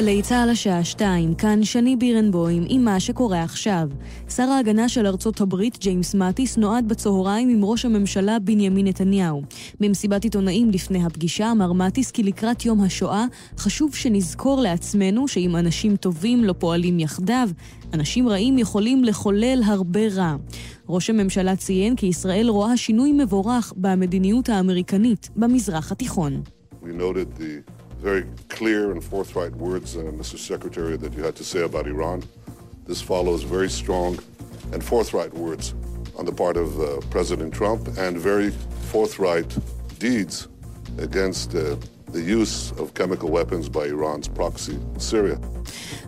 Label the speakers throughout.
Speaker 1: גלי צה"ל השעה שתיים, כאן שני בירנבוים עם מה שקורה עכשיו. שר ההגנה של ארצות הברית, ג'יימס מאטיס, נועד בצהריים עם ראש הממשלה בנימין נתניהו. במסיבת עיתונאים לפני הפגישה אמר מאטיס כי לקראת יום השואה חשוב שנזכור לעצמנו שאם אנשים טובים לא פועלים יחדיו, אנשים רעים יכולים לחולל הרבה רע. ראש הממשלה ציין כי ישראל רואה שינוי מבורך במדיניות האמריקנית במזרח התיכון. We noted the very clear and forthright words, uh, Mr. Secretary, that you had to say about Iran. This follows very strong and forthright words on the part of uh, President Trump and very forthright deeds against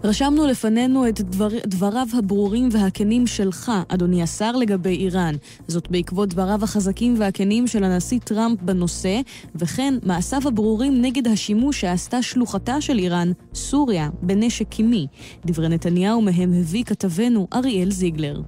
Speaker 1: רשמנו לפנינו את דבר, דבריו הברורים והכנים שלך, אדוני השר, לגבי איראן. זאת בעקבות דבריו החזקים והכנים של הנשיא טראמפ בנושא, וכן מעשיו הברורים נגד השימוש שעשתה שלוחתה של איראן, סוריה, בנשק קימי. דברי נתניהו מהם הביא כתבנו אריאל זיגלר.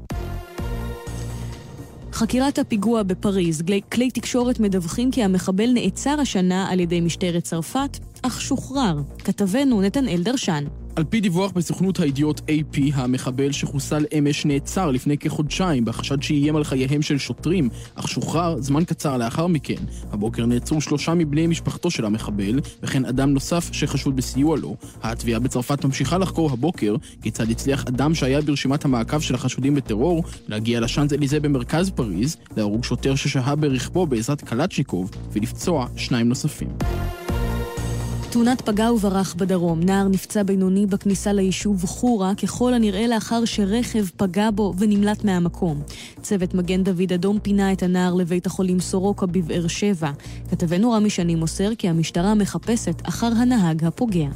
Speaker 1: חקירת הפיגוע בפריז, כלי תקשורת מדווחים כי המחבל נעצר השנה על ידי משטרת צרפת, אך שוחרר. כתבנו נתנאל דרשן.
Speaker 2: על פי דיווח בסוכנות הידיעות AP, המחבל שחוסל אמש נעצר לפני כחודשיים בחשד שאיים על חייהם של שוטרים, אך שוחרר זמן קצר לאחר מכן. הבוקר נעצרו שלושה מבני משפחתו של המחבל, וכן אדם נוסף שחשוד בסיוע לו. התביעה בצרפת ממשיכה לחקור הבוקר כיצד הצליח אדם שהיה ברשימת המעקב של החשודים בטרור להגיע לשאנז אליזה במרכז פריז, להרוג שוטר ששהה ברכבו בעזרת קלצ'ניקוב ולפצוע שניים נוספים.
Speaker 1: תאונת פגע וברח בדרום. נער נפצע בינוני בכניסה ליישוב חורה, ככל הנראה לאחר שרכב פגע בו ונמלט מהמקום. צוות מגן דוד אדום פינה את הנער לבית החולים סורוקה בבאר שבע. כתבנו רמי שני מוסר כי המשטרה מחפשת אחר הנהג הפוגע.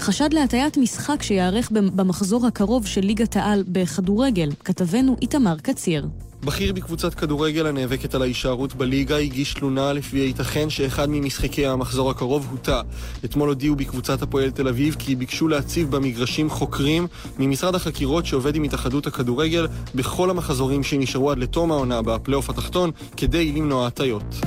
Speaker 1: חשד להטיית משחק שיארך במחזור הקרוב של ליגת העל בכדורגל. כתבנו איתמר קציר.
Speaker 3: בכיר בקבוצת כדורגל הנאבקת על ההישארות בליגה הגיש תלונה לפיה ייתכן שאחד ממשחקי המחזור הקרוב הוטע. אתמול הודיעו בקבוצת הפועל תל אביב כי ביקשו להציב במגרשים חוקרים ממשרד החקירות שעובד עם התאחדות הכדורגל בכל המחזורים שנשארו עד לתום העונה בפלייאוף התחתון כדי למנוע הטיות.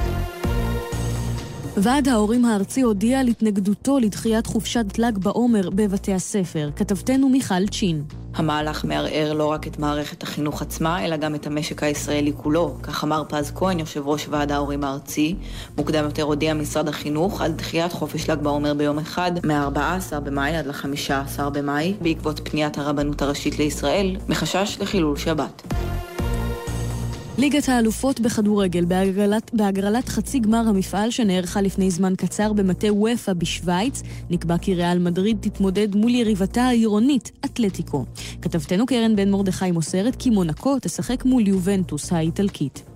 Speaker 1: ועד ההורים הארצי הודיע על התנגדותו לדחיית חופשת ל"ג בעומר בבתי הספר. כתבתנו מיכל צ'ין.
Speaker 4: המהלך מערער לא רק את מערכת החינוך עצמה, אלא גם את המשק הישראלי כולו. כך אמר פז כהן, יושב ראש ועד ההורים הארצי. מוקדם יותר הודיע משרד החינוך על דחיית חופש ל"ג בעומר ביום אחד, מ-14 במאי עד ל-15 במאי, בעקבות פניית הרבנות הראשית לישראל, מחשש לחילול שבת.
Speaker 1: ליגת האלופות בכדורגל בהגרלת, בהגרלת חצי גמר המפעל שנערכה לפני זמן קצר במטה וופא בשוויץ, נקבע כי ריאל מדריד תתמודד מול יריבתה העירונית, אתלטיקו. כתבתנו קרן בן מרדכי מוסרת כי מונקו תשחק מול יובנטוס האיטלקית.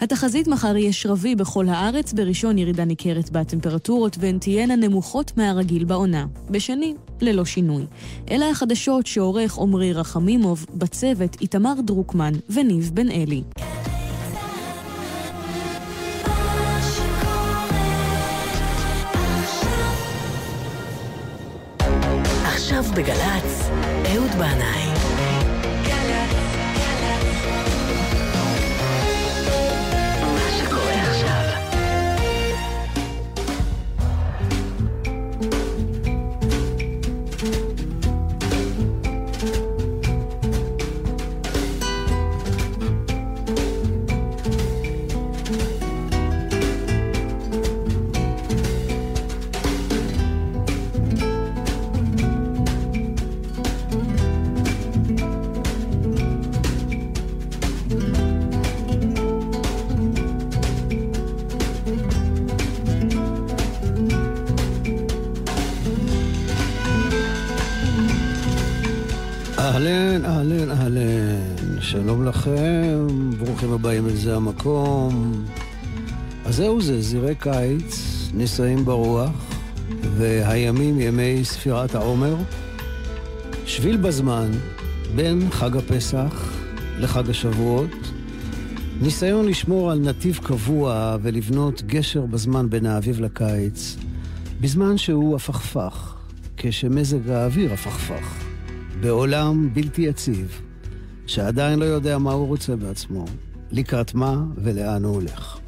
Speaker 1: התחזית מחר יהיה שרבי בכל הארץ, בראשון ירידה ניכרת בטמפרטורות והן תהיינה נמוכות מהרגיל בעונה. בשני, ללא שינוי. אלה החדשות שעורך עמרי רחמימוב, בצוות איתמר דרוקמן וניב בן אלי. עכשיו בגל"צ, אהוד בנאי.
Speaker 5: זה המקום. אז זהו זה, זירי קיץ, נישאים ברוח, והימים ימי ספירת העומר. שביל בזמן בין חג הפסח לחג השבועות. ניסיון לשמור על נתיב קבוע ולבנות גשר בזמן בין האביב לקיץ, בזמן שהוא הפכפך, כשמזג האוויר הפכפך, בעולם בלתי יציב. שעדיין לא יודע מה הוא רוצה בעצמו, לקראת מה ולאן הוא הולך.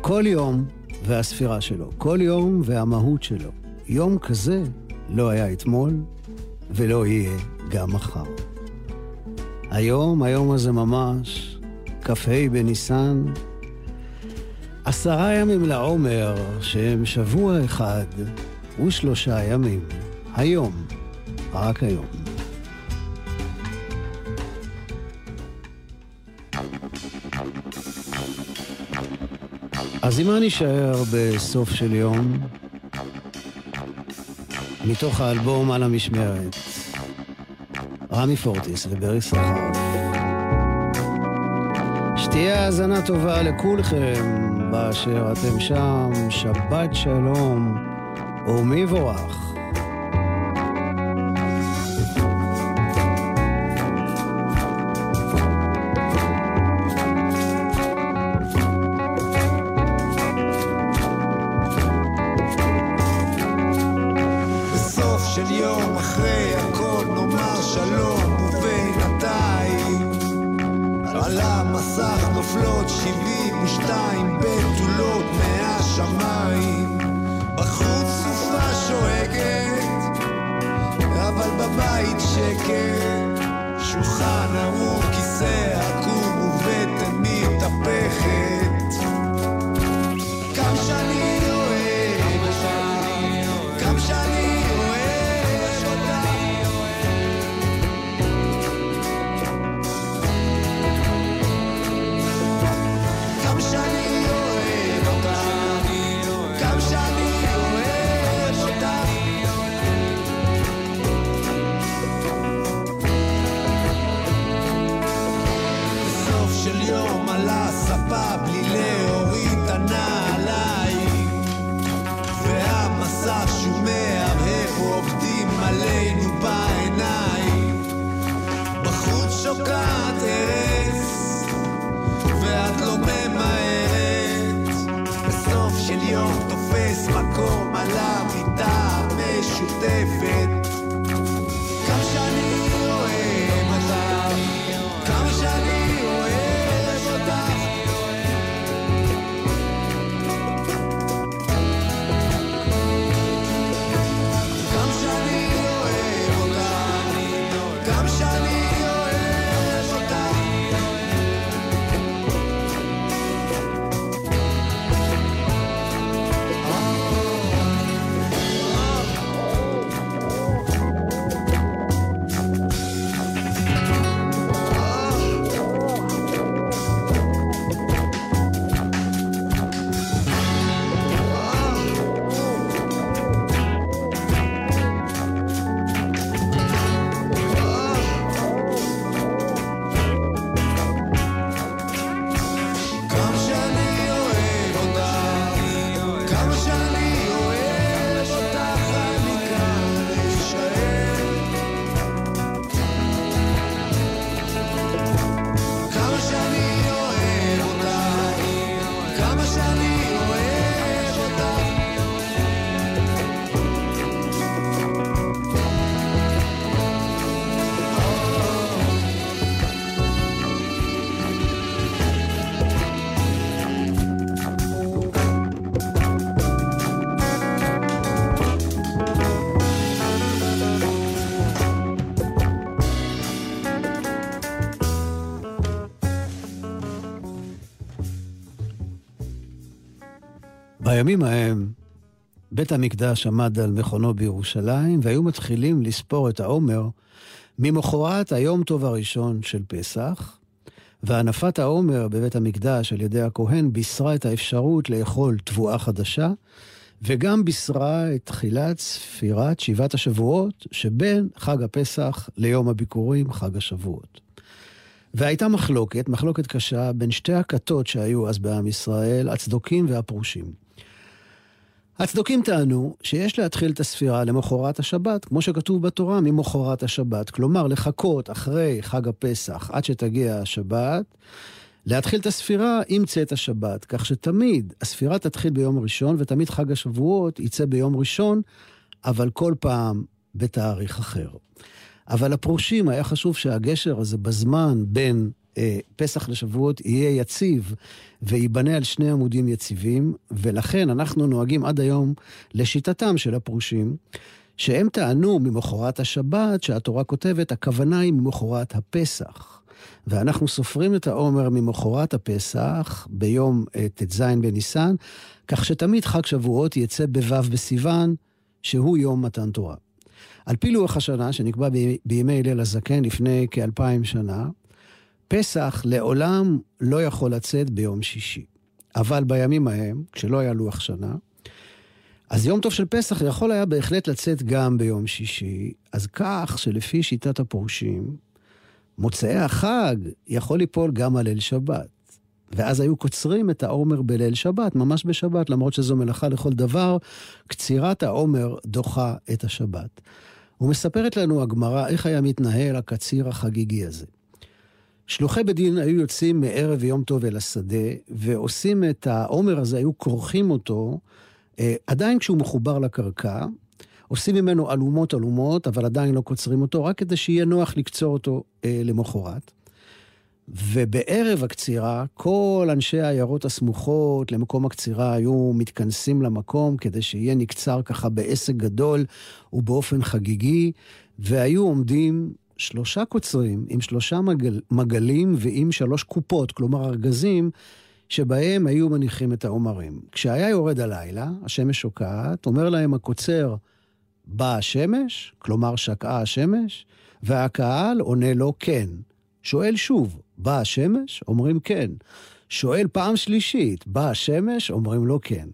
Speaker 5: כל יום והספירה שלו, כל יום והמהות שלו, יום כזה לא היה אתמול ולא יהיה גם מחר. היום, היום הזה ממש, כ"ה בניסן, עשרה ימים לעומר, שהם שבוע אחד ושלושה ימים. היום, רק היום. אז עם מה נשאר בסוף של יום? מתוך האלבום על המשמרת, רמי פורטיס וברי סחר. שתהיה האזנה טובה לכולכם באשר אתם שם, שבת שלום ומבורך. Itá, Meixo, TV, בימים ההם בית המקדש עמד על מכונו בירושלים, והיו מתחילים לספור את העומר ממחרת היום טוב הראשון של פסח, והנפת העומר בבית המקדש על ידי הכהן בישרה את האפשרות לאכול תבואה חדשה, וגם בישרה את תחילת ספירת שבעת השבועות שבין חג הפסח ליום הביקורים, חג השבועות. והייתה מחלוקת, מחלוקת קשה, בין שתי הכתות שהיו אז בעם ישראל, הצדוקים והפרושים. הצדוקים טענו שיש להתחיל את הספירה למחרת השבת, כמו שכתוב בתורה, ממחרת השבת. כלומר, לחכות אחרי חג הפסח עד שתגיע השבת, להתחיל את הספירה עם צאת השבת, כך שתמיד הספירה תתחיל ביום ראשון, ותמיד חג השבועות יצא ביום ראשון, אבל כל פעם בתאריך אחר. אבל לפרושים היה חשוב שהגשר הזה בזמן בין פסח לשבועות יהיה יציב וייבנה על שני עמודים יציבים, ולכן אנחנו נוהגים עד היום, לשיטתם של הפרושים, שהם טענו ממחרת השבת, שהתורה כותבת, הכוונה היא ממחרת הפסח. ואנחנו סופרים את העומר ממחרת הפסח ביום אה, ט"ז בניסן, כך שתמיד חג שבועות יצא בו' בסיוון, שהוא יום מתן תורה. על פי לוח השנה, שנקבע בימי ליל הזקן לפני כאלפיים שנה, פסח לעולם לא יכול לצאת ביום שישי. אבל בימים ההם, כשלא היה לוח שנה, אז יום טוב של פסח יכול היה בהחלט לצאת גם ביום שישי, אז כך שלפי שיטת הפורשים, מוצאי החג יכול ליפול גם על ליל שבת. ואז היו קוצרים את העומר בליל שבת, ממש בשבת, למרות שזו מלאכה לכל דבר, קצירת העומר דוחה את השבת. ומספרת לנו הגמרא איך היה מתנהל הקציר החגיגי הזה. שלוחי בית דין היו יוצאים מערב יום טוב אל השדה, ועושים את העומר הזה, היו כורכים אותו, אה, עדיין כשהוא מחובר לקרקע, עושים ממנו אלומות אלומות, אבל עדיין לא קוצרים אותו, רק כדי שיהיה נוח לקצור אותו אה, למחרת. ובערב הקצירה, כל אנשי העיירות הסמוכות למקום הקצירה היו מתכנסים למקום כדי שיהיה נקצר ככה בעסק גדול ובאופן חגיגי, והיו עומדים שלושה קוצרים עם שלושה מגל, מגלים ועם שלוש קופות, כלומר ארגזים, שבהם היו מניחים את העומרים. כשהיה יורד הלילה, השמש שוקעת, אומר להם הקוצר, באה השמש, כלומר שקעה השמש, והקהל עונה לו כן. שואל שוב, באה השמש? אומרים כן. שואל פעם שלישית, באה השמש? אומרים לו כן.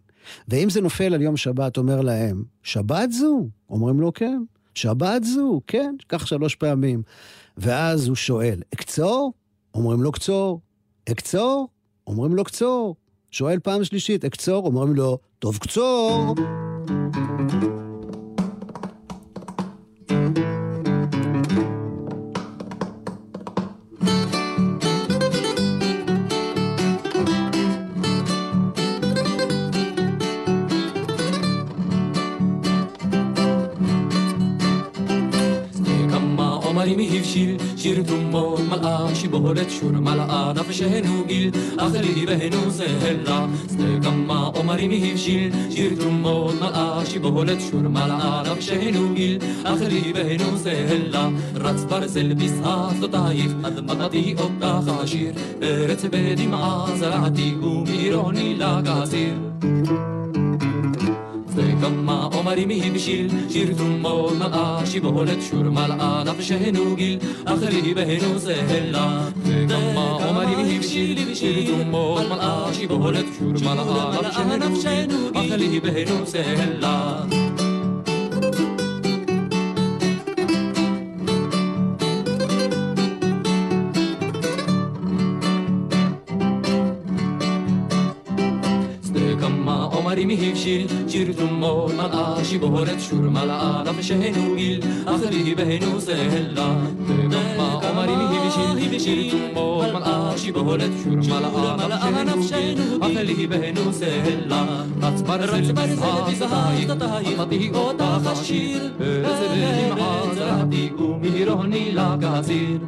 Speaker 5: ואם זה נופל על יום שבת, אומר להם, שבת זו? אומרים לו כן. שבת זו? כן, כך שלוש פעמים. ואז הוא שואל, אקצור? אומרים לו קצור. אקצור? אומרים לו קצור. שואל פעם שלישית, אקצור? אומרים לו, טוב קצור.
Speaker 6: שיר תרומות מלאה שיבולת שור מלאה נפשנו גיל אך ליבנו סלע שדה כמה עומרים הבשיל שיר תרומות מלאה שיבולת שור מלאה נפשנו גיל אך ליבנו סלע רץ ברזל בשדותייך אדמתי אותך אשיר ארץ בדמעה זרעתי ומירוני לגזיר וכמה עומרים הבשיל, שיר תרומות מלאה, שיבולת שור מלאה, נפשנו גיל, אך ליבנו זהלה. וכמה עומרים הבשיל, שיר תרומות מלאה, שיבולת שור מלאה, נפשנו גיל, אך ליבנו זהלה. מלאה, שיבולת שור מלאה, נפשנו גיל, אך ליבנו סלע. וכמה עומרים הבשיל, שיר תרומות מלאה, שיבולת שור מלאה, נפשנו גיל, אך ליבנו סלע. רץ ברזל בזהב, אמרתי אותך השיר, איזה דמעה זרעתי ומהירוני לגזיר.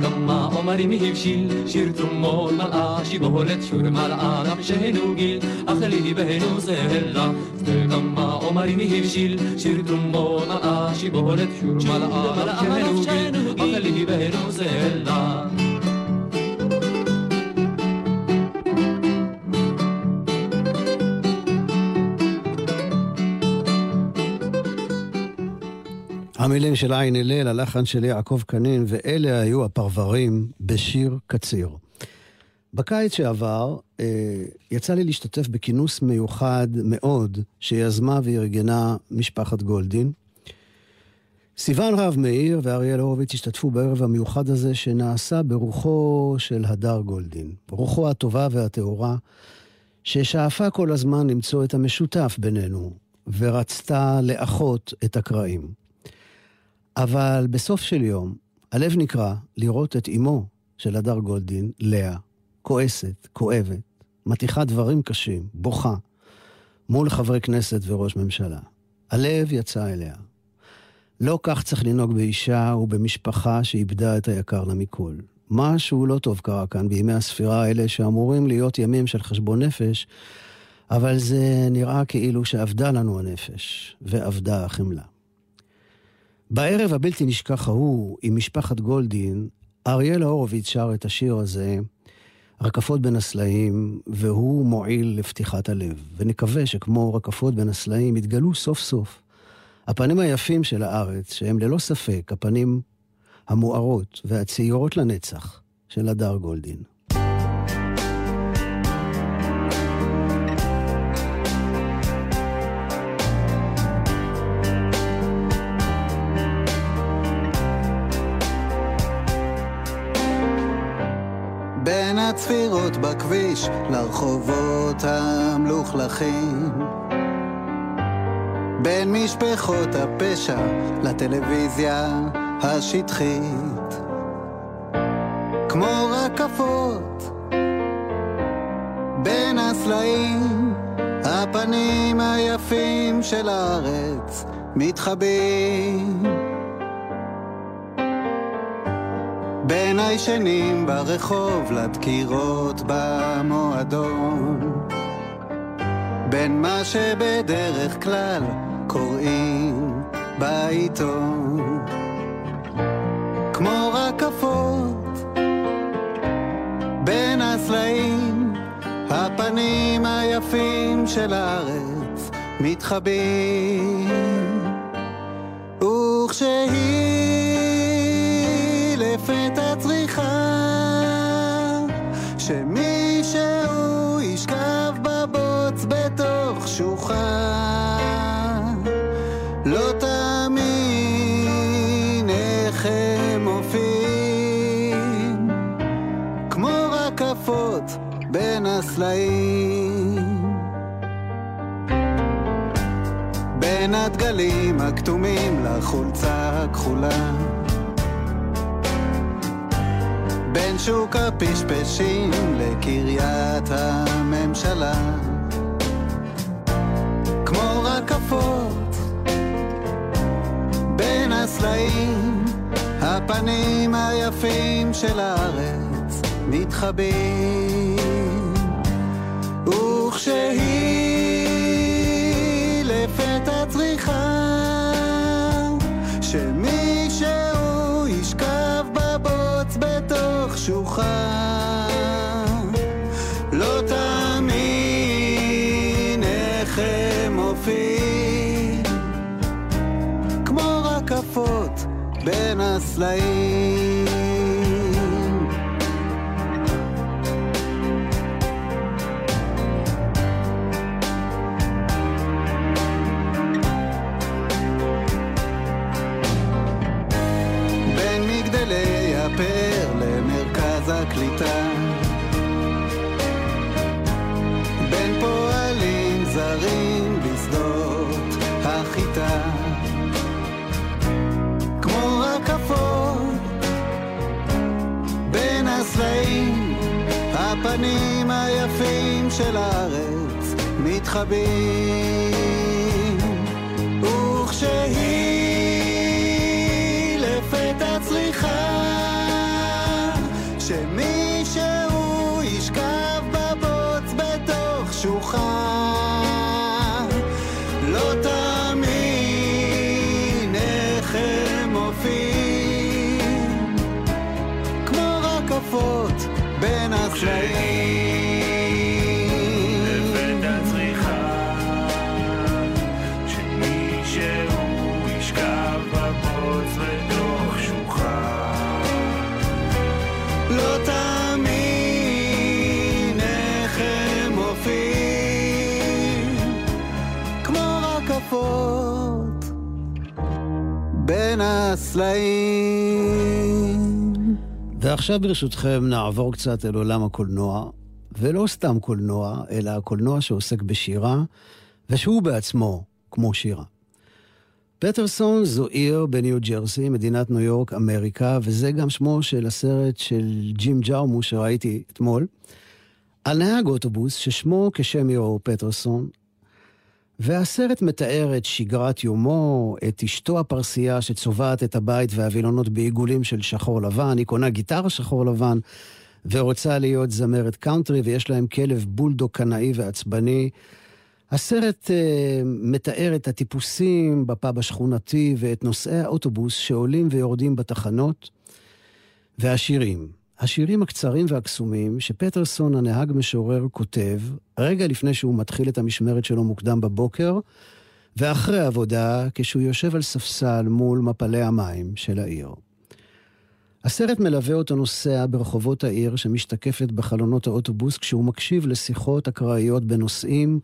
Speaker 6: וכמה עומרים הבשיל, שיר תרומות מלאה, שיבולת שור מלאה, נפשנו גיל, אך ליבנו זהלה. וכמה עומרים הבשיל, שיר תרומות מלאה, שיבולת שור מלאה, נפשנו גיל, אך ליבנו זהלה.
Speaker 5: המילים של עין הלל, הלחן של יעקב קנין, ואלה היו הפרברים בשיר קציר. בקיץ שעבר אה, יצא לי להשתתף בכינוס מיוחד מאוד שיזמה וארגנה משפחת גולדין. סיון רהב מאיר ואריאל הורוביץ השתתפו בערב המיוחד הזה שנעשה ברוחו של הדר גולדין, ברוחו הטובה והטהורה, ששאפה כל הזמן למצוא את המשותף בינינו, ורצתה לאחות את הקרעים. אבל בסוף של יום, הלב נקרע לראות את אמו של הדר גולדין, לאה, כועסת, כואבת, מתיחה דברים קשים, בוכה, מול חברי כנסת וראש ממשלה. הלב יצא אליה. לא כך צריך לנהוג באישה ובמשפחה שאיבדה את היקר לה מכל. משהו לא טוב קרה כאן בימי הספירה האלה שאמורים להיות ימים של חשבון נפש, אבל זה נראה כאילו שאבדה לנו הנפש, ואבדה החמלה. בערב הבלתי נשכח ההוא, עם משפחת גולדין, אריאל הורוביץ שר את השיר הזה, רקפות בין הסלעים, והוא מועיל לפתיחת הלב. ונקווה שכמו רקפות בין הסלעים יתגלו סוף סוף הפנים היפים של הארץ, שהם ללא ספק הפנים המוארות והצעירות לנצח של הדר גולדין.
Speaker 7: הצפירות בכביש לרחובות המלוכלכים. בין משפחות הפשע לטלוויזיה השטחית. כמו רקפות בין הסלעים הפנים היפים של הארץ מתחבאים בין הישנים ברחוב לדקירות במועדון. בין מה שבדרך כלל קוראים בעיתון. כמו רקפות בין הסלעים הפנים היפים של הארץ מתחבאים. וכשהיא הדגלים הכתומים לחולצה הכחולה. בין שוק הפשפשים לקריית הממשלה. כמו רקפות בין הסלעים הפנים היפים של הארץ מתחבאים בין של הארץ מתחבאים בין הסלעים.
Speaker 5: ועכשיו ברשותכם נעבור קצת אל עולם הקולנוע, ולא סתם קולנוע, אלא הקולנוע שעוסק בשירה, ושהוא בעצמו כמו שירה. פטרסון זו עיר בניו ג'רסי, מדינת ניו יורק, אמריקה, וזה גם שמו של הסרט של ג'ים ג'אומו שראיתי אתמול, על נהג אוטובוס ששמו כשם עירו פטרסון, והסרט מתאר את שגרת יומו, את אשתו הפרסייה שצובעת את הבית והווילונות בעיגולים של שחור לבן, היא קונה גיטרה שחור לבן ורוצה להיות זמרת קאונטרי, ויש להם כלב בולדוג קנאי ועצבני. הסרט אה, מתאר את הטיפוסים בפאב השכונתי ואת נוסעי האוטובוס שעולים ויורדים בתחנות, והשירים. השירים הקצרים והקסומים שפטרסון, הנהג משורר, כותב רגע לפני שהוא מתחיל את המשמרת שלו מוקדם בבוקר, ואחרי עבודה, כשהוא יושב על ספסל מול מפלי המים של העיר. הסרט מלווה אותו נוסע ברחובות העיר שמשתקפת בחלונות האוטובוס כשהוא מקשיב לשיחות אקראיות בנוסעים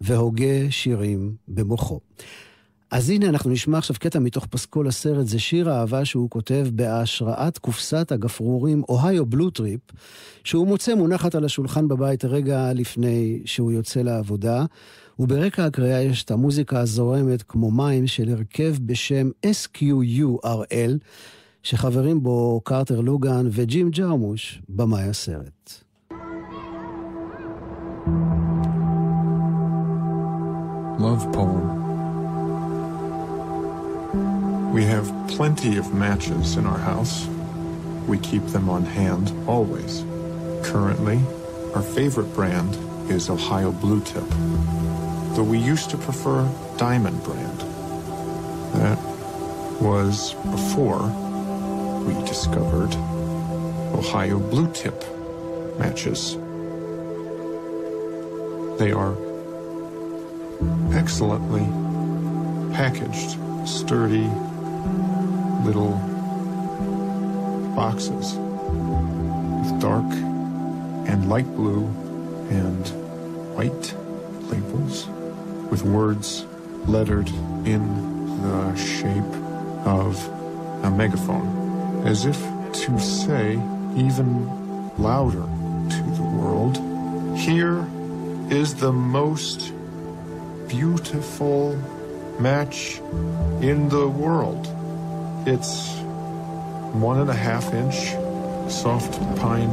Speaker 5: והוגה שירים במוחו. אז הנה אנחנו נשמע עכשיו קטע מתוך פסקול הסרט, זה שיר האהבה שהוא כותב בהשראת קופסת הגפרורים Ohio Blue Tip, שהוא מוצא מונחת על השולחן בבית רגע לפני שהוא יוצא לעבודה, וברקע הקריאה יש את המוזיקה הזורמת כמו מים של הרכב בשם SQURL, שחברים בו קרטר לוגן וג'ים ג'רמוש, במאי הסרט.
Speaker 8: Love poem. We have plenty of matches in our house. We keep them on hand always. Currently, our favorite brand is Ohio Blue Tip, though we used to prefer Diamond brand. That was before we discovered Ohio Blue Tip matches. They are excellently packaged, sturdy little boxes with dark and light blue and white labels with words lettered in the shape of a megaphone, as if to say even louder to the world, here is the most beautiful match in the world. It's one and a half inch soft pine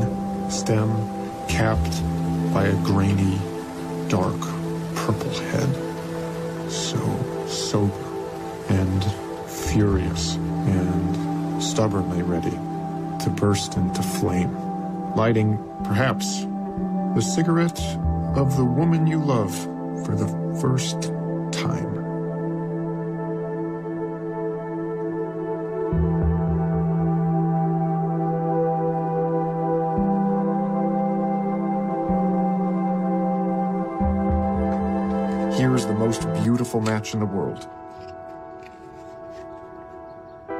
Speaker 8: stem capped by a grainy, dark purple head. So sober and furious and stubbornly ready to burst into flame, lighting perhaps the cigarette of the woman you love for the first time. match in the world.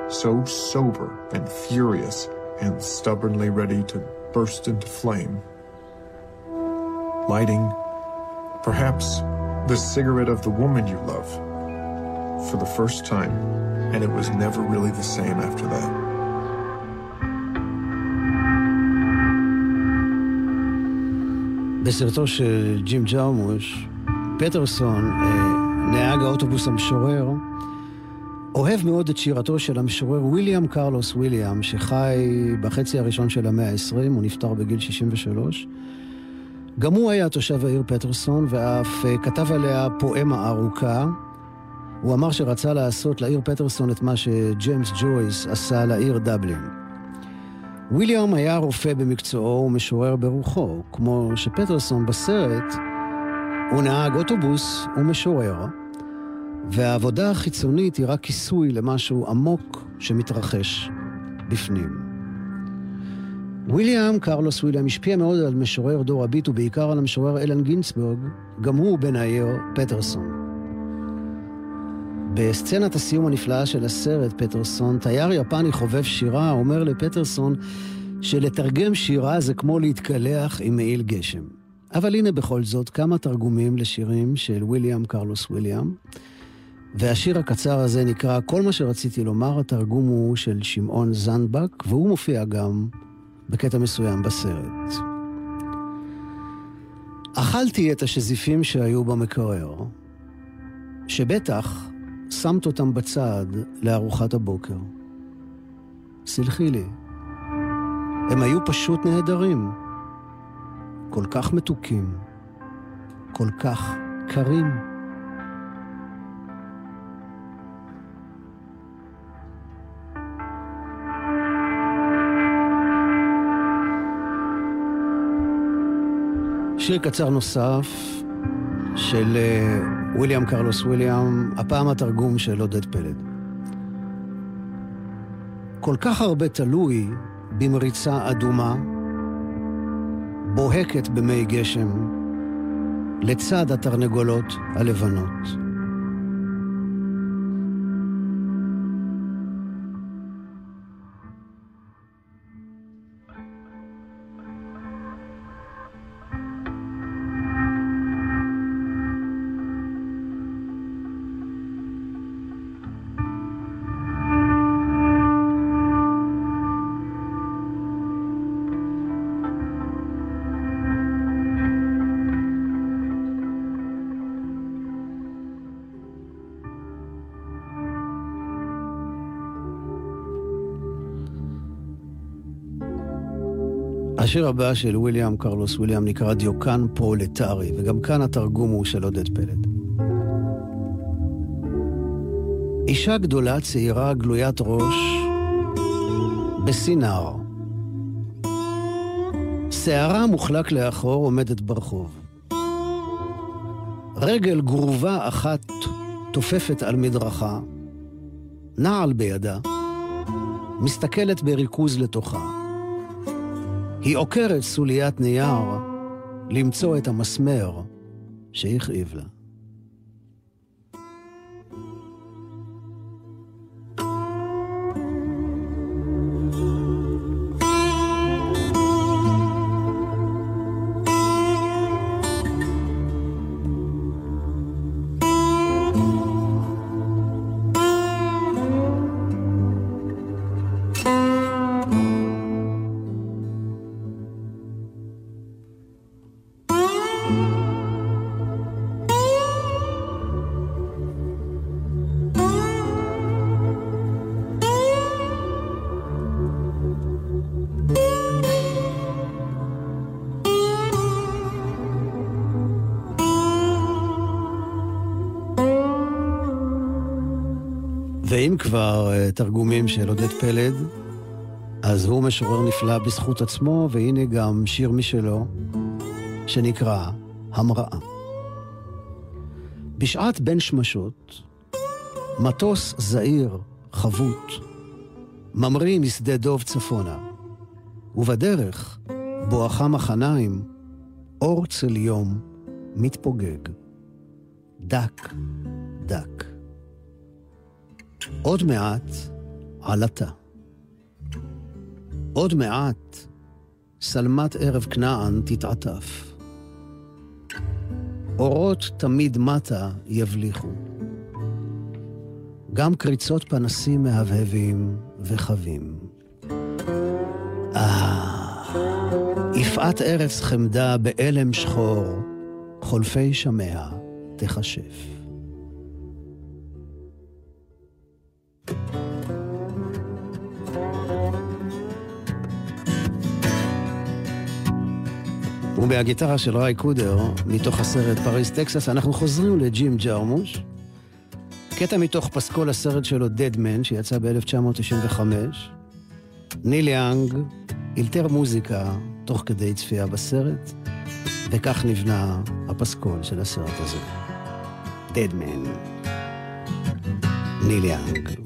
Speaker 8: So sober and furious and stubbornly ready to burst into flame. Lighting, perhaps, the cigarette of the woman you love for the first time, and it was never really the same after that.
Speaker 5: בסרטו של ג'ים ג'רמוש, פטרסון, אה, נהג האוטובוס המשורר, אוהב מאוד את שירתו של המשורר ויליאם קרלוס ויליאם, שחי בחצי הראשון של המאה ה-20, הוא נפטר בגיל 63. גם הוא היה תושב העיר פטרסון, ואף אה, כתב עליה פואמה ארוכה. הוא אמר שרצה לעשות לעיר פטרסון את מה שג'יימס ג'ויס עשה לעיר דבלין. ויליאם היה רופא במקצועו ומשורר ברוחו, כמו שפטרסון בסרט הוא נהג אוטובוס ומשורר, והעבודה החיצונית היא רק כיסוי למשהו עמוק שמתרחש בפנים. ויליאם, קרלוס ויליאם, השפיע מאוד על משורר דור הביט ובעיקר על המשורר אלן גינסבורג, גם הוא בן העיר פטרסון. בסצנת הסיום הנפלאה של הסרט, פטרסון, תייר יפני חובב שירה אומר לפטרסון שלתרגם שירה זה כמו להתקלח עם מעיל גשם. אבל הנה בכל זאת כמה תרגומים לשירים של ויליאם קרלוס ויליאם. והשיר הקצר הזה נקרא "כל מה שרציתי לומר", התרגום הוא של שמעון זנדבק, והוא מופיע גם בקטע מסוים בסרט. אכלתי את השזיפים שהיו במקרר, שבטח שמת אותם בצד לארוחת הבוקר. סלחי לי, הם היו פשוט נהדרים. כל כך מתוקים, כל כך קרים. שיר קצר נוסף של אה, וויליאם קרלוס וויליאם, הפעם התרגום של עודד פלד. כל כך הרבה תלוי במריצה אדומה בוהקת במי גשם, לצד התרנגולות הלבנות. השיר הבא של וויליאם קרלוס וויליאם נקרא דיוקן פרולטרי, וגם כאן התרגום הוא של עודד פלד. אישה גדולה, צעירה, גלוית ראש, בסינר. שערה מוחלק לאחור עומדת ברחוב. רגל גרובה אחת תופפת על מדרכה, נעל בידה, מסתכלת בריכוז לתוכה. היא עוקרת סוליית נייר למצוא את המסמר שהכאיב לה. תרגומים של עודד פלד, אז הוא משורר נפלא בזכות עצמו, והנה גם שיר משלו, שנקרא המראה. בשעת בין שמשות, מטוס זעיר, חבוט, ממריא משדה דוב צפונה, ובדרך, בואכה מחניים, אור צל יום מתפוגג. דק, דק. עוד מעט עלתה. עוד מעט שלמת ערב כנען תתעטף. אורות תמיד מטה יבליחו. גם קריצות פנסים מהבהבים וחבים. אה, יפעת ארץ חמדה באלם שחור, חולפי שמיה תכשף. ומהגיטרה של ראי קודר, מתוך הסרט פריז טקסס, אנחנו חוזרים לג'ים ג'רמוש. קטע מתוך פסקול הסרט שלו, Man, שיצא ב-1995. ניל יאנג אילתר מוזיקה תוך כדי צפייה בסרט, וכך נבנה הפסקול של הסרט הזה. Man. ניל יאנג.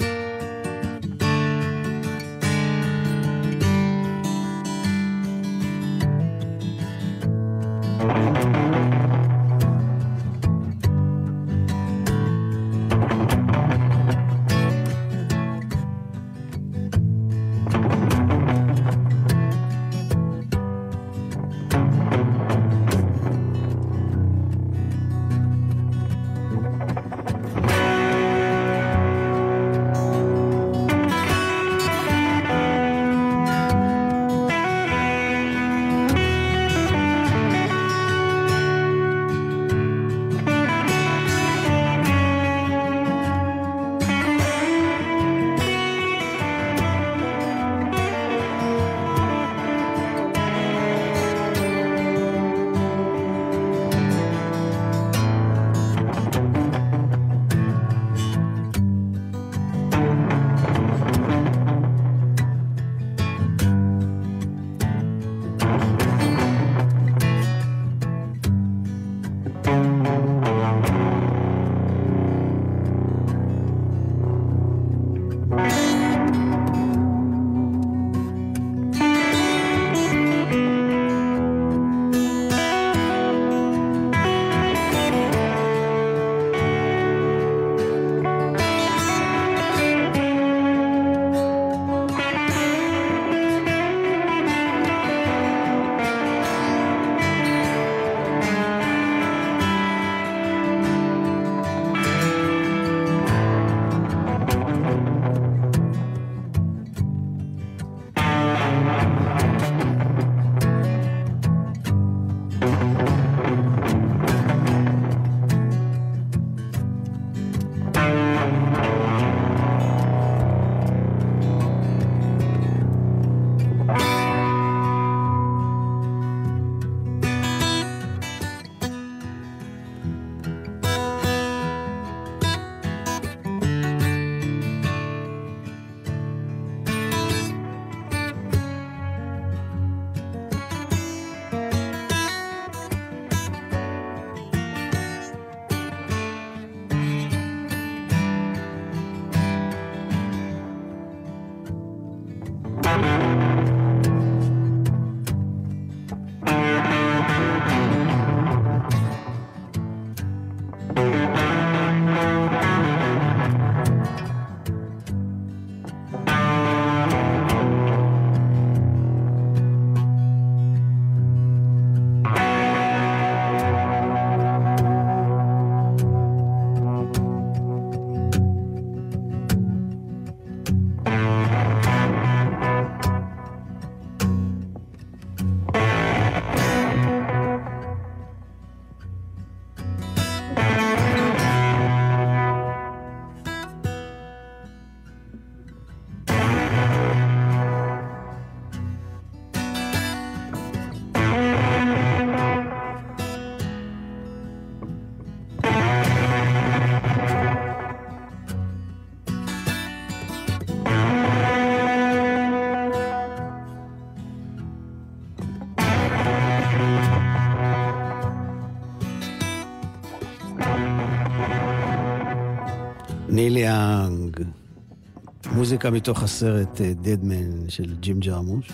Speaker 5: מוזיקה מתוך הסרט דדמן של ג'ים ג'רמוש.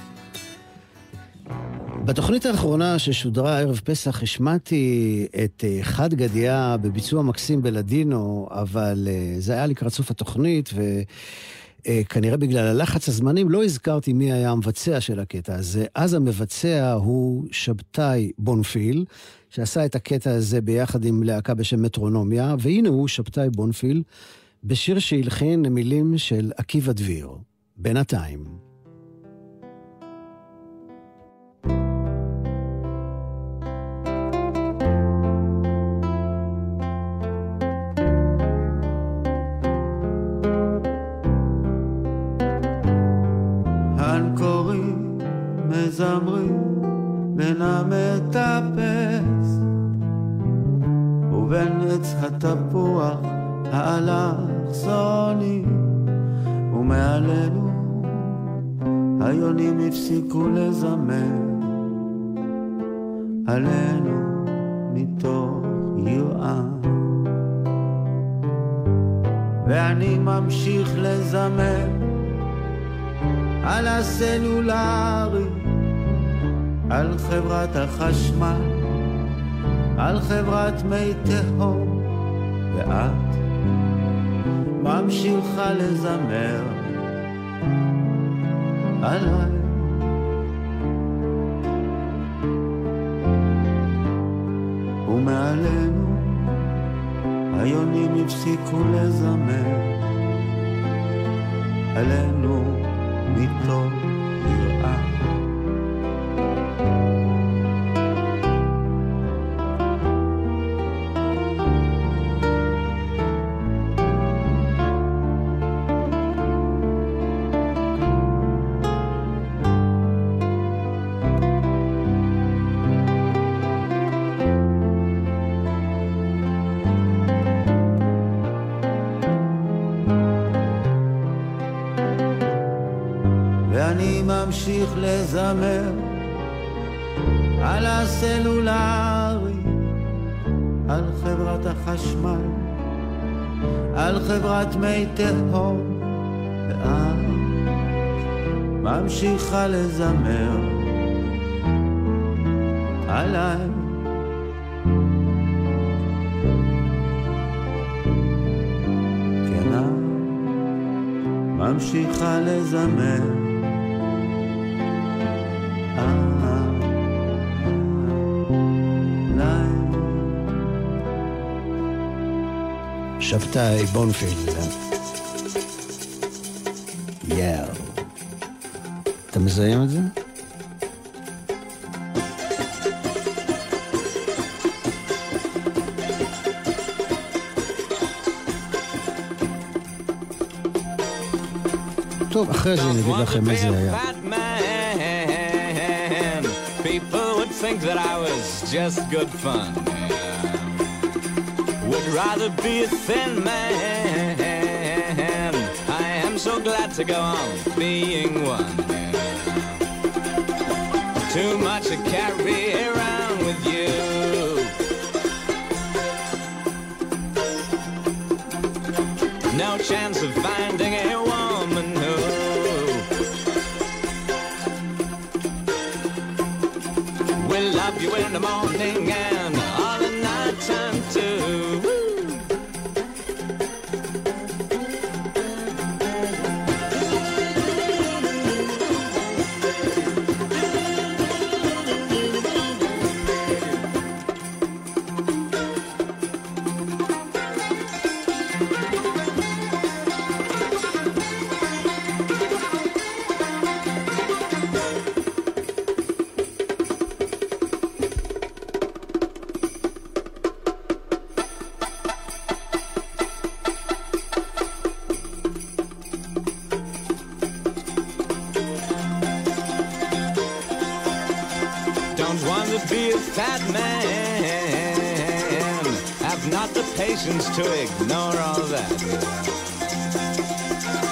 Speaker 5: בתוכנית האחרונה ששודרה ערב פסח השמעתי את אה, חד גדיה בביצוע מקסים בלדינו, אבל אה, זה היה לקראת סוף התוכנית, וכנראה בגלל הלחץ הזמנים לא הזכרתי מי היה המבצע של הקטע הזה. אז המבצע הוא שבתאי בונפיל, שעשה את הקטע הזה ביחד עם להקה בשם מטרונומיה, והנה הוא, שבתאי בונפיל, בשיר שהלחין למילים של עקיבא דביר, בינתיים.
Speaker 7: הנקורים מזמרים ובין עץ התפוח האלכסוני ומעלינו היונים הפסיקו לזמר עלינו מתוך יראה ואני ממשיך לזמר על הסלולרי, על חברת החשמל, על חברת מי תהום, ואת ממשיכה לזמר עליי. ומעלינו היונים הפסיקו לזמר עלינו מתוך מי תהום, ואת ממשיכה לזמר עליי. כן, את ממשיכה לזמר
Speaker 5: שבתאי בונפילד. יאו. אתה מזיים את זה? טוב, אחרי זה אני אגיד לכם איזה היה.
Speaker 9: People would think that I was just good fun. Rather be a thin man. I am so glad to go on being one. Too much to carry around with you. No chance of finding a woman who will love you in the morning and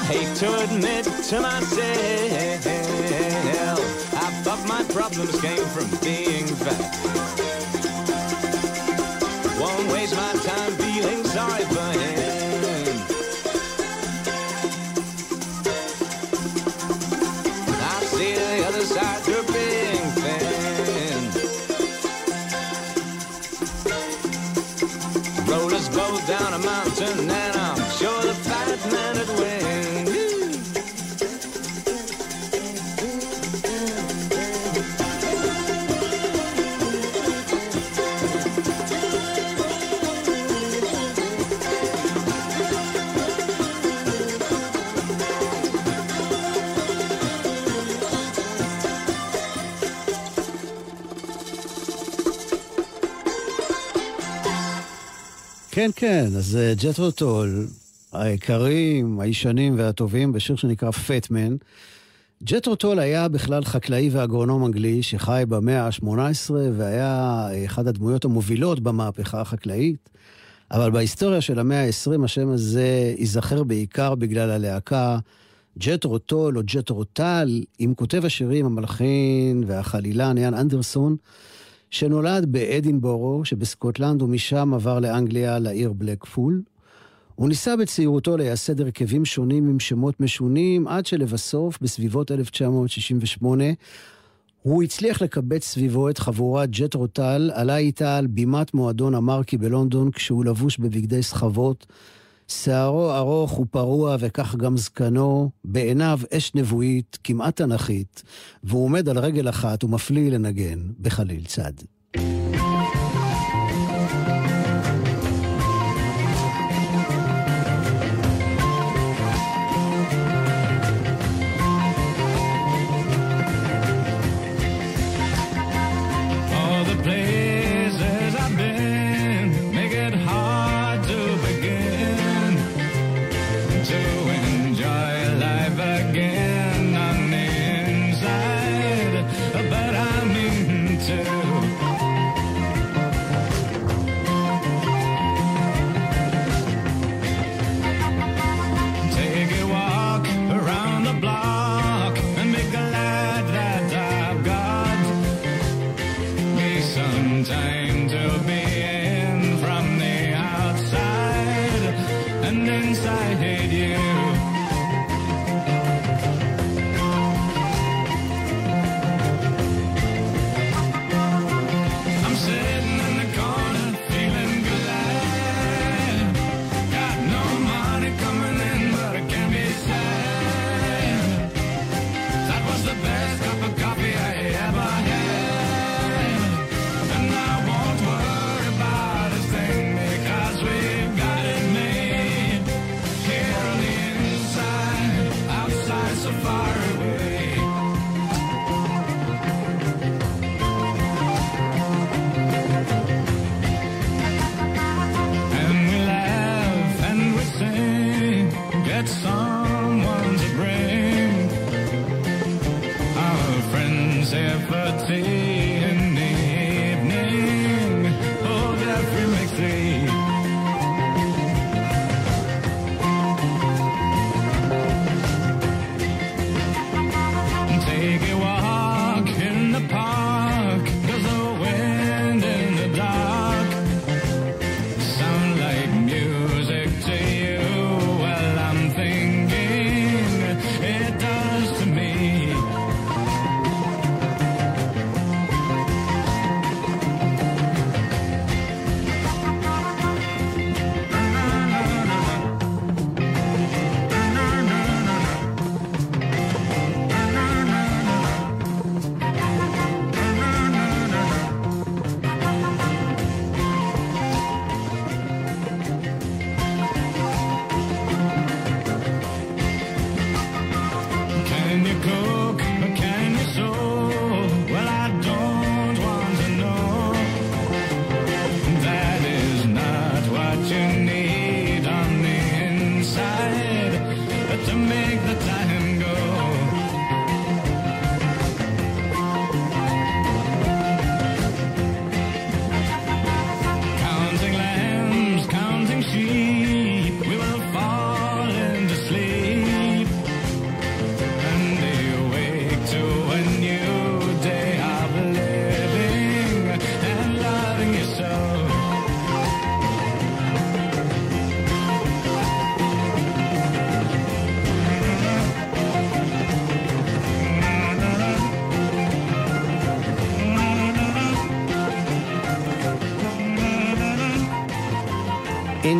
Speaker 9: Hate to admit to myself, I thought my problems came from being fat. Won't waste my time feeling sorry for
Speaker 10: כן, כן, אז אה, ג'טרו טול, היקרים, הישנים והטובים, בשיר שנקרא Fat Man. ג'טרו טול היה בכלל חקלאי ואגרונום אנגלי שחי במאה ה-18 והיה אחד הדמויות המובילות במהפכה החקלאית. אבל בהיסטוריה של המאה ה-20 השם הזה ייזכר בעיקר בגלל הלהקה ג'טרו טול או ג'טרו טל, עם כותב השירים, המלחין והחלילן יאן אנדרסון, שנולד באדינבורו שבסקוטלנד ומשם עבר לאנגליה לעיר בלקפול. הוא ניסה בצעירותו לייסד הרכבים שונים עם שמות משונים, עד שלבסוף, בסביבות 1968, הוא הצליח לקבץ סביבו את חבורת ג'ט רוטל, עלה איתה על בימת מועדון המרקי בלונדון כשהוא לבוש בבגדי סחבות. שערו ארוך ופרוע וכך גם זקנו, בעיניו אש נבואית, כמעט תנכית, והוא עומד על רגל אחת ומפליא לנגן בחליל צד.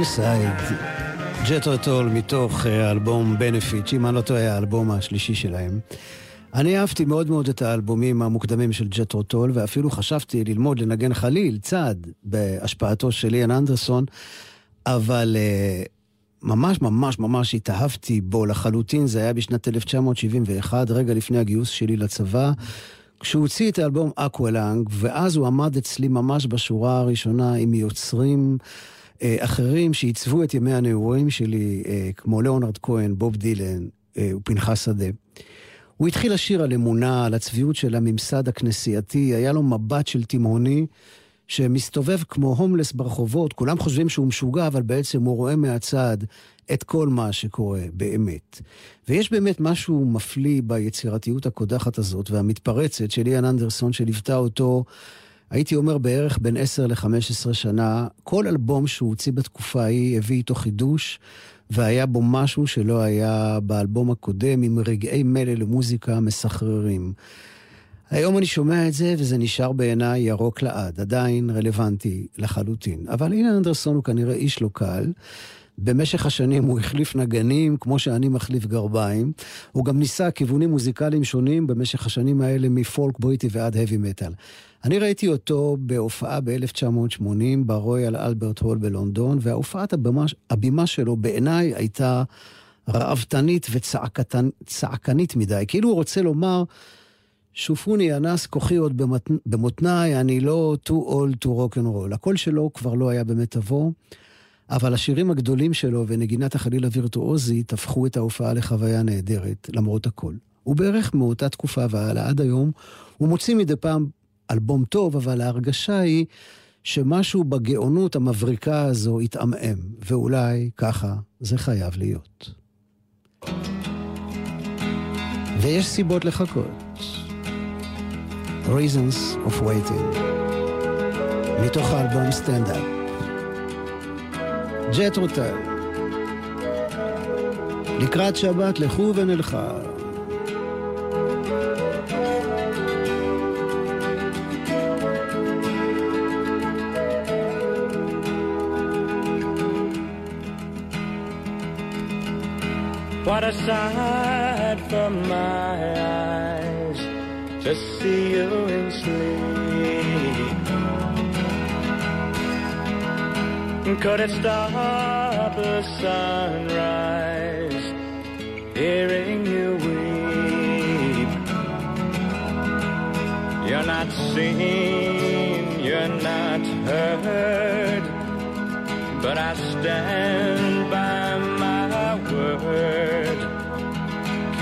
Speaker 5: Inside,
Speaker 10: ג'טרו טול מתוך אה, האלבום Benefit, שאם אני לא טועה, האלבום השלישי שלהם. אני אהבתי מאוד מאוד את האלבומים המוקדמים של ג'טרו טול, ואפילו חשבתי ללמוד לנגן חליל צד, בהשפעתו של יאן אנדרסון, אבל אה, ממש ממש ממש התאהבתי בו לחלוטין, זה היה בשנת 1971, רגע לפני הגיוס שלי לצבא. כשהוא הוציא את האלבום Aqualung, ואז הוא עמד אצלי ממש בשורה הראשונה עם יוצרים
Speaker 5: אחרים שעיצבו את ימי הנעורים שלי, אה, כמו ליאונרד כהן, בוב דילן אה, ופנחס שדה. הוא התחיל לשיר על אמונה, על הצביעות של הממסד הכנסייתי, היה לו מבט של תימהוני שמסתובב כמו הומלס ברחובות, כולם חושבים שהוא משוגע, אבל בעצם הוא רואה מהצד את כל מה שקורה באמת. ויש באמת משהו מפליא ביצירתיות הקודחת הזאת והמתפרצת של איאן אנדרסון, שליוותה אותו, הייתי אומר בערך בין 10 ל-15 שנה. כל אלבום שהוא הוציא בתקופה ההיא הביא איתו חידוש, והיה בו משהו שלא היה באלבום הקודם, עם רגעי מלל למוזיקה מסחררים. היום אני שומע את זה, וזה נשאר בעיניי ירוק לעד, עדיין רלוונטי לחלוטין. אבל הנה אנדרסון הוא כנראה איש לא קל. במשך השנים הוא החליף נגנים, כמו שאני מחליף גרביים. הוא גם ניסה כיוונים מוזיקליים שונים במשך השנים האלה, מפולק בריטי ועד האבי מטאל. אני ראיתי אותו בהופעה ב-1980 ברויאל אלברט הול בלונדון, וההופעת הבימה, הבימה שלו בעיניי הייתה ראוותנית וצעקנית מדי. כאילו הוא רוצה לומר, שופוני אנס כוחי עוד במות... במותניי, אני לא too old to rock and roll. הקול שלו כבר לא היה במיטבו, אבל השירים הגדולים שלו ונגינת החליל הווירטואוזית הפכו את ההופעה לחוויה נהדרת, למרות הכל. הוא בערך מאותה תקופה והלאה עד היום, הוא מוציא מדי פעם אלבום טוב, אבל ההרגשה היא שמשהו בגאונות המבריקה הזו התעמעם, ואולי ככה זה חייב להיות. ויש סיבות לחכות. Reasons of Waiting, מתוך האלבום סטנדאפ. ג'ט רוטל, לקראת שבת לכו ונלכה.
Speaker 9: What a sight for my eyes to see you in sleep. Could it stop the sunrise, hearing you weep? You're not seen, you're not heard, but I stand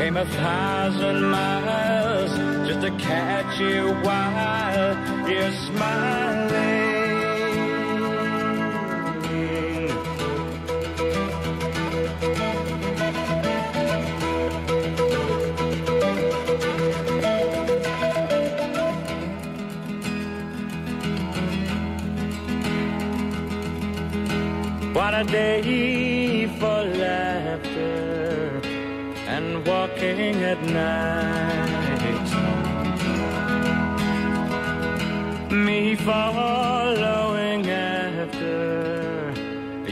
Speaker 9: Came a thousand miles just to catch you while you're smiling. What a day walking at night. Me following after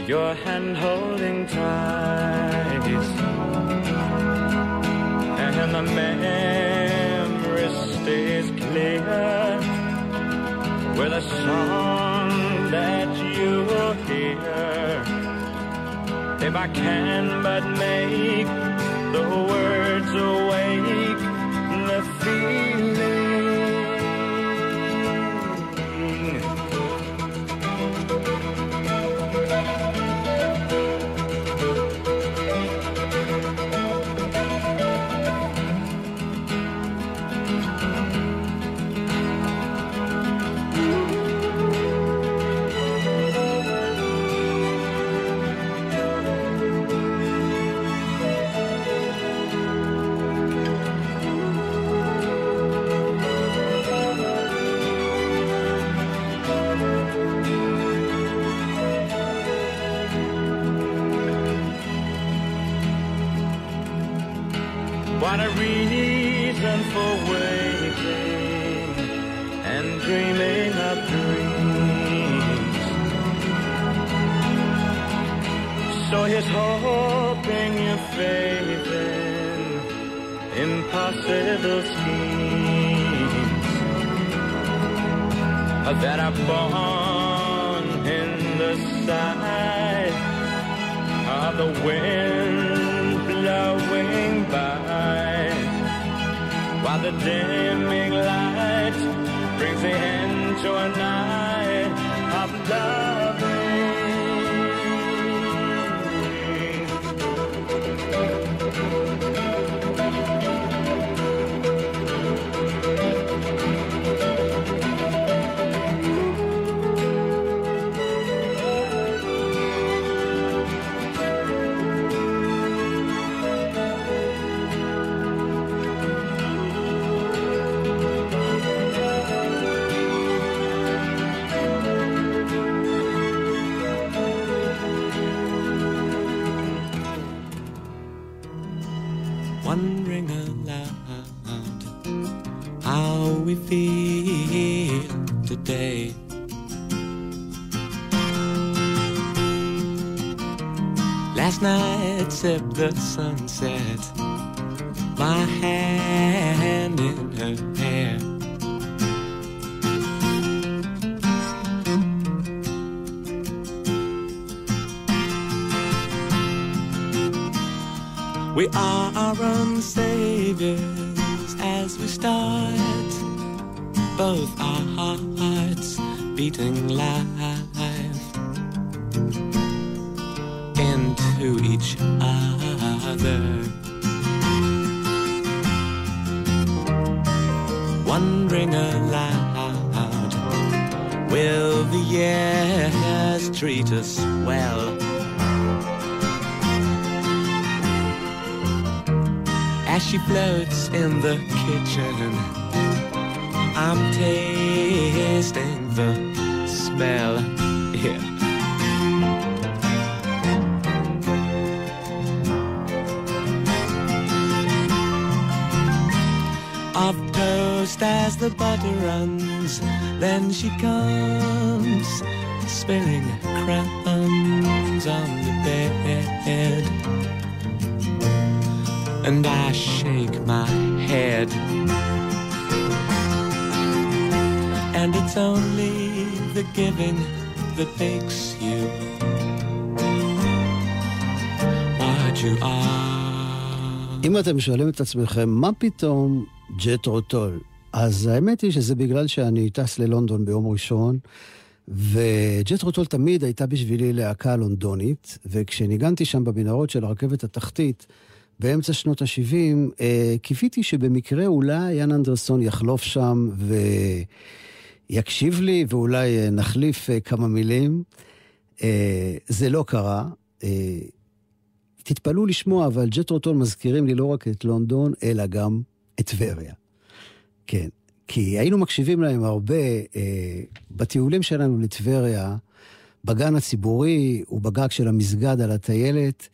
Speaker 9: your hand holding tight. And the memory stays clear with a song that you hear. If I can but make the words awake, the feeling. That are born in the sight of the wind blowing by while the dimming light brings the end to a
Speaker 11: the sunset, my hand in her hair. We are our own saviors as we start, both our hearts beating live floats in the kitchen, I'm tasting the smell. Yeah. Of toast as the butter runs, then she comes, sparing And it's only the giving that makes you what you are.
Speaker 5: אם אתם שואלים את עצמכם, מה פתאום ג'טרו טול? אז האמת היא שזה בגלל שאני טס ללונדון ביום ראשון, וג'טרו טול תמיד הייתה בשבילי להקה לונדונית, וכשניגנתי שם במנהרות של הרכבת התחתית, באמצע שנות ה-70, אה, קיוויתי שבמקרה אולי יאן אנדרסון יחלוף שם ויקשיב לי, ואולי אה, נחליף אה, כמה מילים. אה, זה לא קרה. תתפלאו לשמוע, אבל ג'טרו טול מזכירים לי לא רק את לונדון, אלא גם את טבריה. כן, כי היינו מקשיבים להם הרבה אה, בטיולים שלנו לטבריה, בגן הציבורי ובגג של המסגד על הטיילת.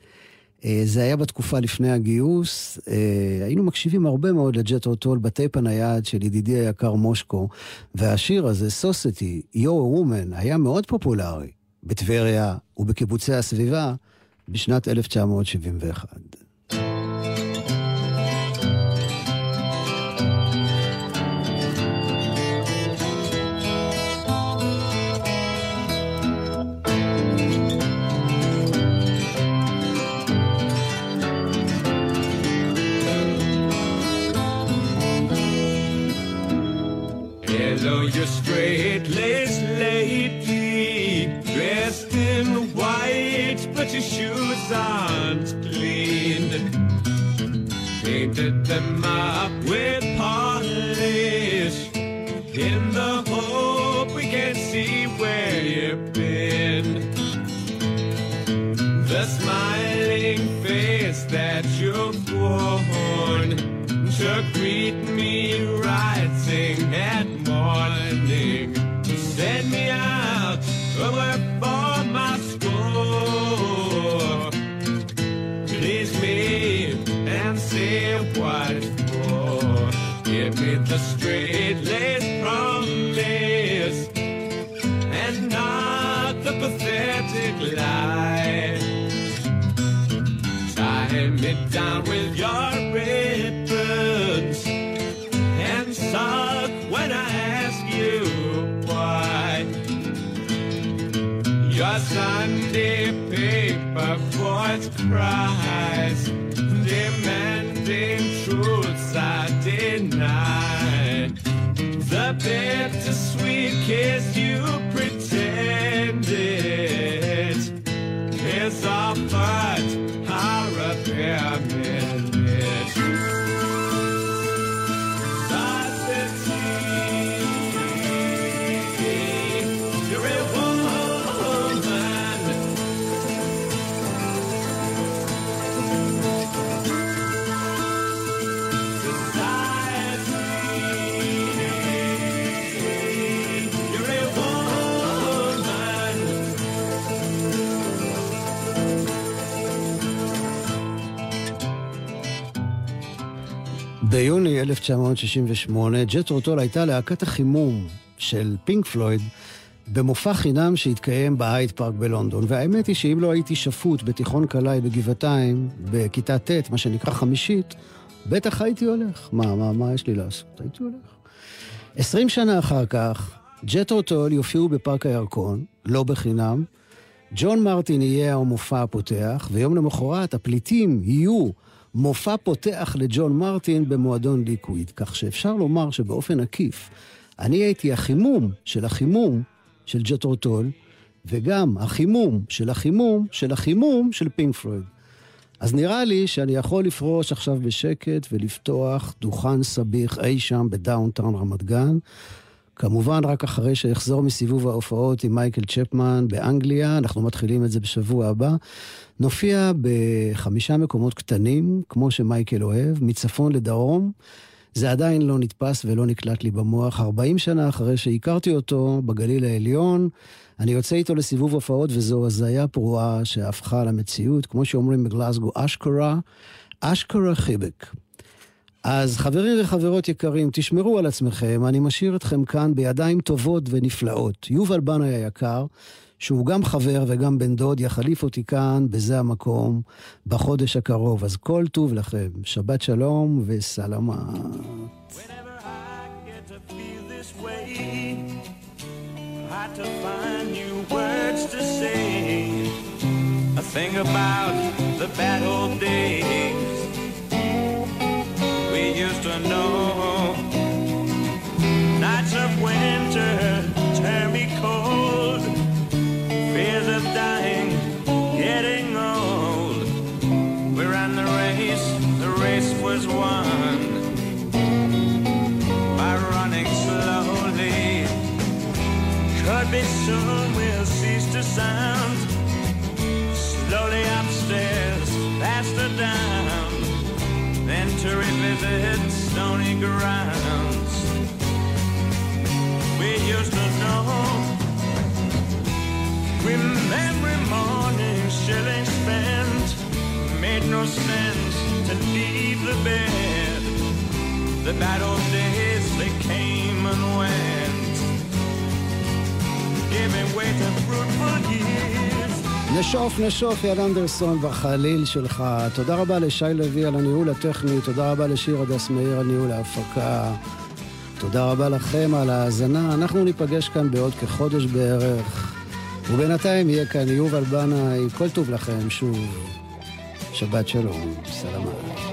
Speaker 5: אה, זה היה בתקופה לפני הגיוס, אה, היינו מקשיבים הרבה מאוד לג'טרו טול בטייפ הנייד של ידידי היקר מושקו, והשיר הזה, סוסטי, a Woman, היה מאוד פופולרי בטבריה ובקיבוצי הסביבה בשנת 1971.
Speaker 9: Hello, you straight-laced lady, dressed in white, but your shoes aren't clean. Painted them up with polish, in the hope we can see where you've been. The smiling face that you've worn to greet me kiss
Speaker 5: ביוני 1968, ג'טרו טול הייתה להקת החימום של פינק פלויד במופע חינם שהתקיים בהייד פארק בלונדון. והאמת היא שאם לא הייתי שפוט בתיכון קלעי בגבעתיים, בכיתה ט', מה שנקרא חמישית, בטח הייתי הולך. מה, מה, מה יש לי לעשות? הייתי הולך. עשרים שנה אחר כך, ג'טרו טול יופיעו בפארק הירקון, לא בחינם. ג'ון מרטין יהיה המופע הפותח, ויום למחרת הפליטים יהיו מופע פותח לג'ון מרטין במועדון ליקוויד. כך שאפשר לומר שבאופן עקיף, אני הייתי החימום של החימום של ג'טרו טול, וגם החימום של החימום של החימום של פינק פלויד. אז נראה לי שאני יכול לפרוש עכשיו בשקט ולפתוח דוכן סביח אי שם ב downtown רמת גן. כמובן, רק אחרי שאחזור מסיבוב ההופעות עם מייקל צ'פמן באנגליה, אנחנו מתחילים את זה בשבוע הבא. נופיע בחמישה מקומות קטנים, כמו שמייקל אוהב, מצפון לדרום. זה עדיין לא נתפס ולא נקלט לי במוח. 40 שנה אחרי שהכרתי אותו בגליל העליון, אני יוצא איתו לסיבוב הופעות, וזו הזיה פרועה שהפכה למציאות, כמו שאומרים בגלסגו, אשכרה, אשכרה חיבק. אז חברים וחברות יקרים, תשמרו על עצמכם, אני משאיר אתכם כאן בידיים טובות ונפלאות. יובל בנאי היקר, שהוא גם חבר וגם בן דוד, יחליף אותי כאן, בזה המקום, בחודש הקרוב. אז כל טוב לכם, שבת שלום וסלמה.
Speaker 9: Think about the bad old days used to know. Nights of winter turn me cold. Fears of dying, getting old. We ran the race, the race was won by running slowly. Could be soon we'll cease to sound. Slowly upstairs, faster down. To revisit stony grounds. We used to know. Remember mornings, shillings spent. Made no sense to leave the bed. The bad old days, they came and went. Giving way to fruitful years.
Speaker 5: נשוף, נשוף, יד אנדרסון בחליל שלך. תודה רבה לשי לוי על הניהול הטכני, תודה רבה לשיר הדס מאיר על ניהול ההפקה. תודה רבה לכם על ההאזנה. אנחנו ניפגש כאן בעוד כחודש בערך. ובינתיים יהיה כאן יובל בנאי, כל טוב לכם שוב. שבת שלום, סלמה.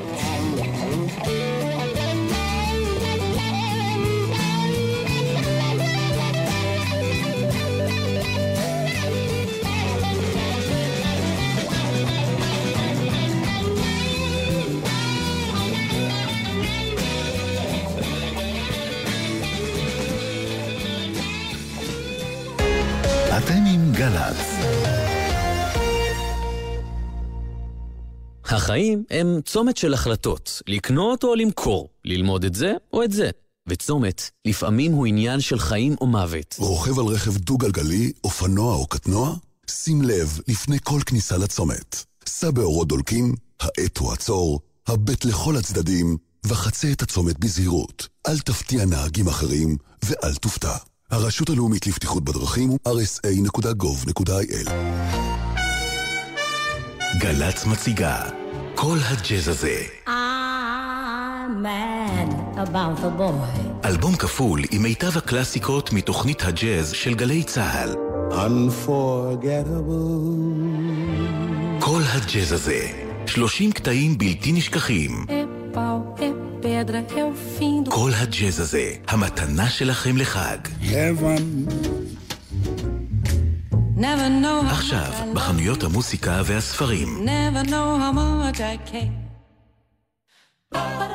Speaker 12: החיים הם צומת של החלטות, לקנות או למכור, ללמוד את זה או את זה. וצומת, לפעמים הוא עניין של חיים או מוות.
Speaker 13: רוכב על רכב דו-גלגלי, אופנוע או קטנוע? שים לב לפני כל כניסה לצומת. סע באורות דולקים, האט הוא עצור, הבט לכל הצדדים, וחצה את הצומת בזהירות. אל תפתיע נהגים אחרים, ואל תופתע. הרשות הלאומית לבטיחות בדרכים הוא rsa.gov.il
Speaker 14: גל"צ מציגה כל הג'אז הזה. אלבום כפול עם מיטב הקלאסיקות מתוכנית הג'אז של גלי צה"ל. כל הג'אז הזה, 30 קטעים בלתי נשכחים.
Speaker 15: Fim do.
Speaker 14: כל הג'אז הזה, המתנה שלכם לחג.
Speaker 15: How
Speaker 14: עכשיו, בחנויות המוסיקה והספרים.
Speaker 15: Never know how much I care.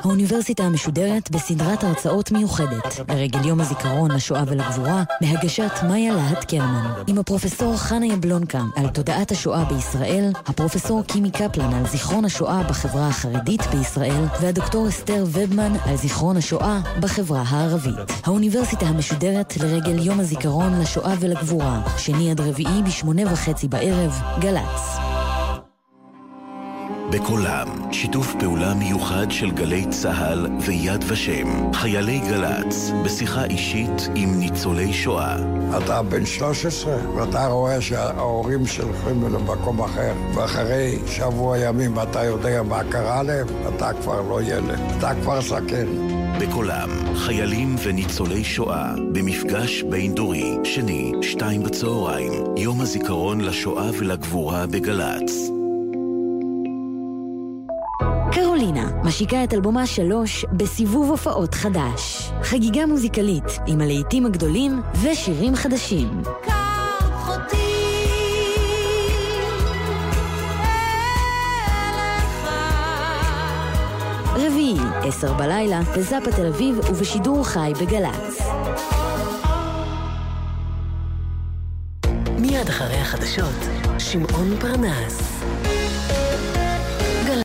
Speaker 16: האוניברסיטה המשודרת בסדרת הרצאות מיוחדת לרגל יום הזיכרון לשואה ולגבורה בהגשת מאיה להט קרמן עם הפרופסור חנה יבלונקה על תודעת השואה בישראל, הפרופסור קימי קפלן על זיכרון השואה בחברה החרדית בישראל והדוקטור אסתר ובמן על זיכרון השואה בחברה הערבית. האוניברסיטה המשודרת לרגל יום הזיכרון לשואה ולגבורה, שני עד רביעי בשמונה וחצי בערב, גל"צ.
Speaker 14: בקולם, שיתוף פעולה מיוחד של גלי צה"ל ויד ושם. חיילי גל"צ, בשיחה אישית עם ניצולי שואה.
Speaker 17: אתה בן 13, ואתה רואה שההורים שלכם למקום אחר, ואחרי שבוע ימים אתה יודע מה קרה להם, אתה כבר לא ילד, אתה כבר זקן.
Speaker 14: בקולם, חיילים וניצולי שואה, במפגש בין-דורי, שני, שתיים בצהריים, יום הזיכרון לשואה ולגבורה בגל"צ.
Speaker 16: קרולינה משיקה את אלבומה שלוש בסיבוב הופעות חדש. חגיגה מוזיקלית עם הלהיטים הגדולים ושירים חדשים. רביעי, עשר בלילה, בזאפה תל אביב ובשידור חי בגל"צ.
Speaker 18: מיד אחרי החדשות, שמעון פרנס.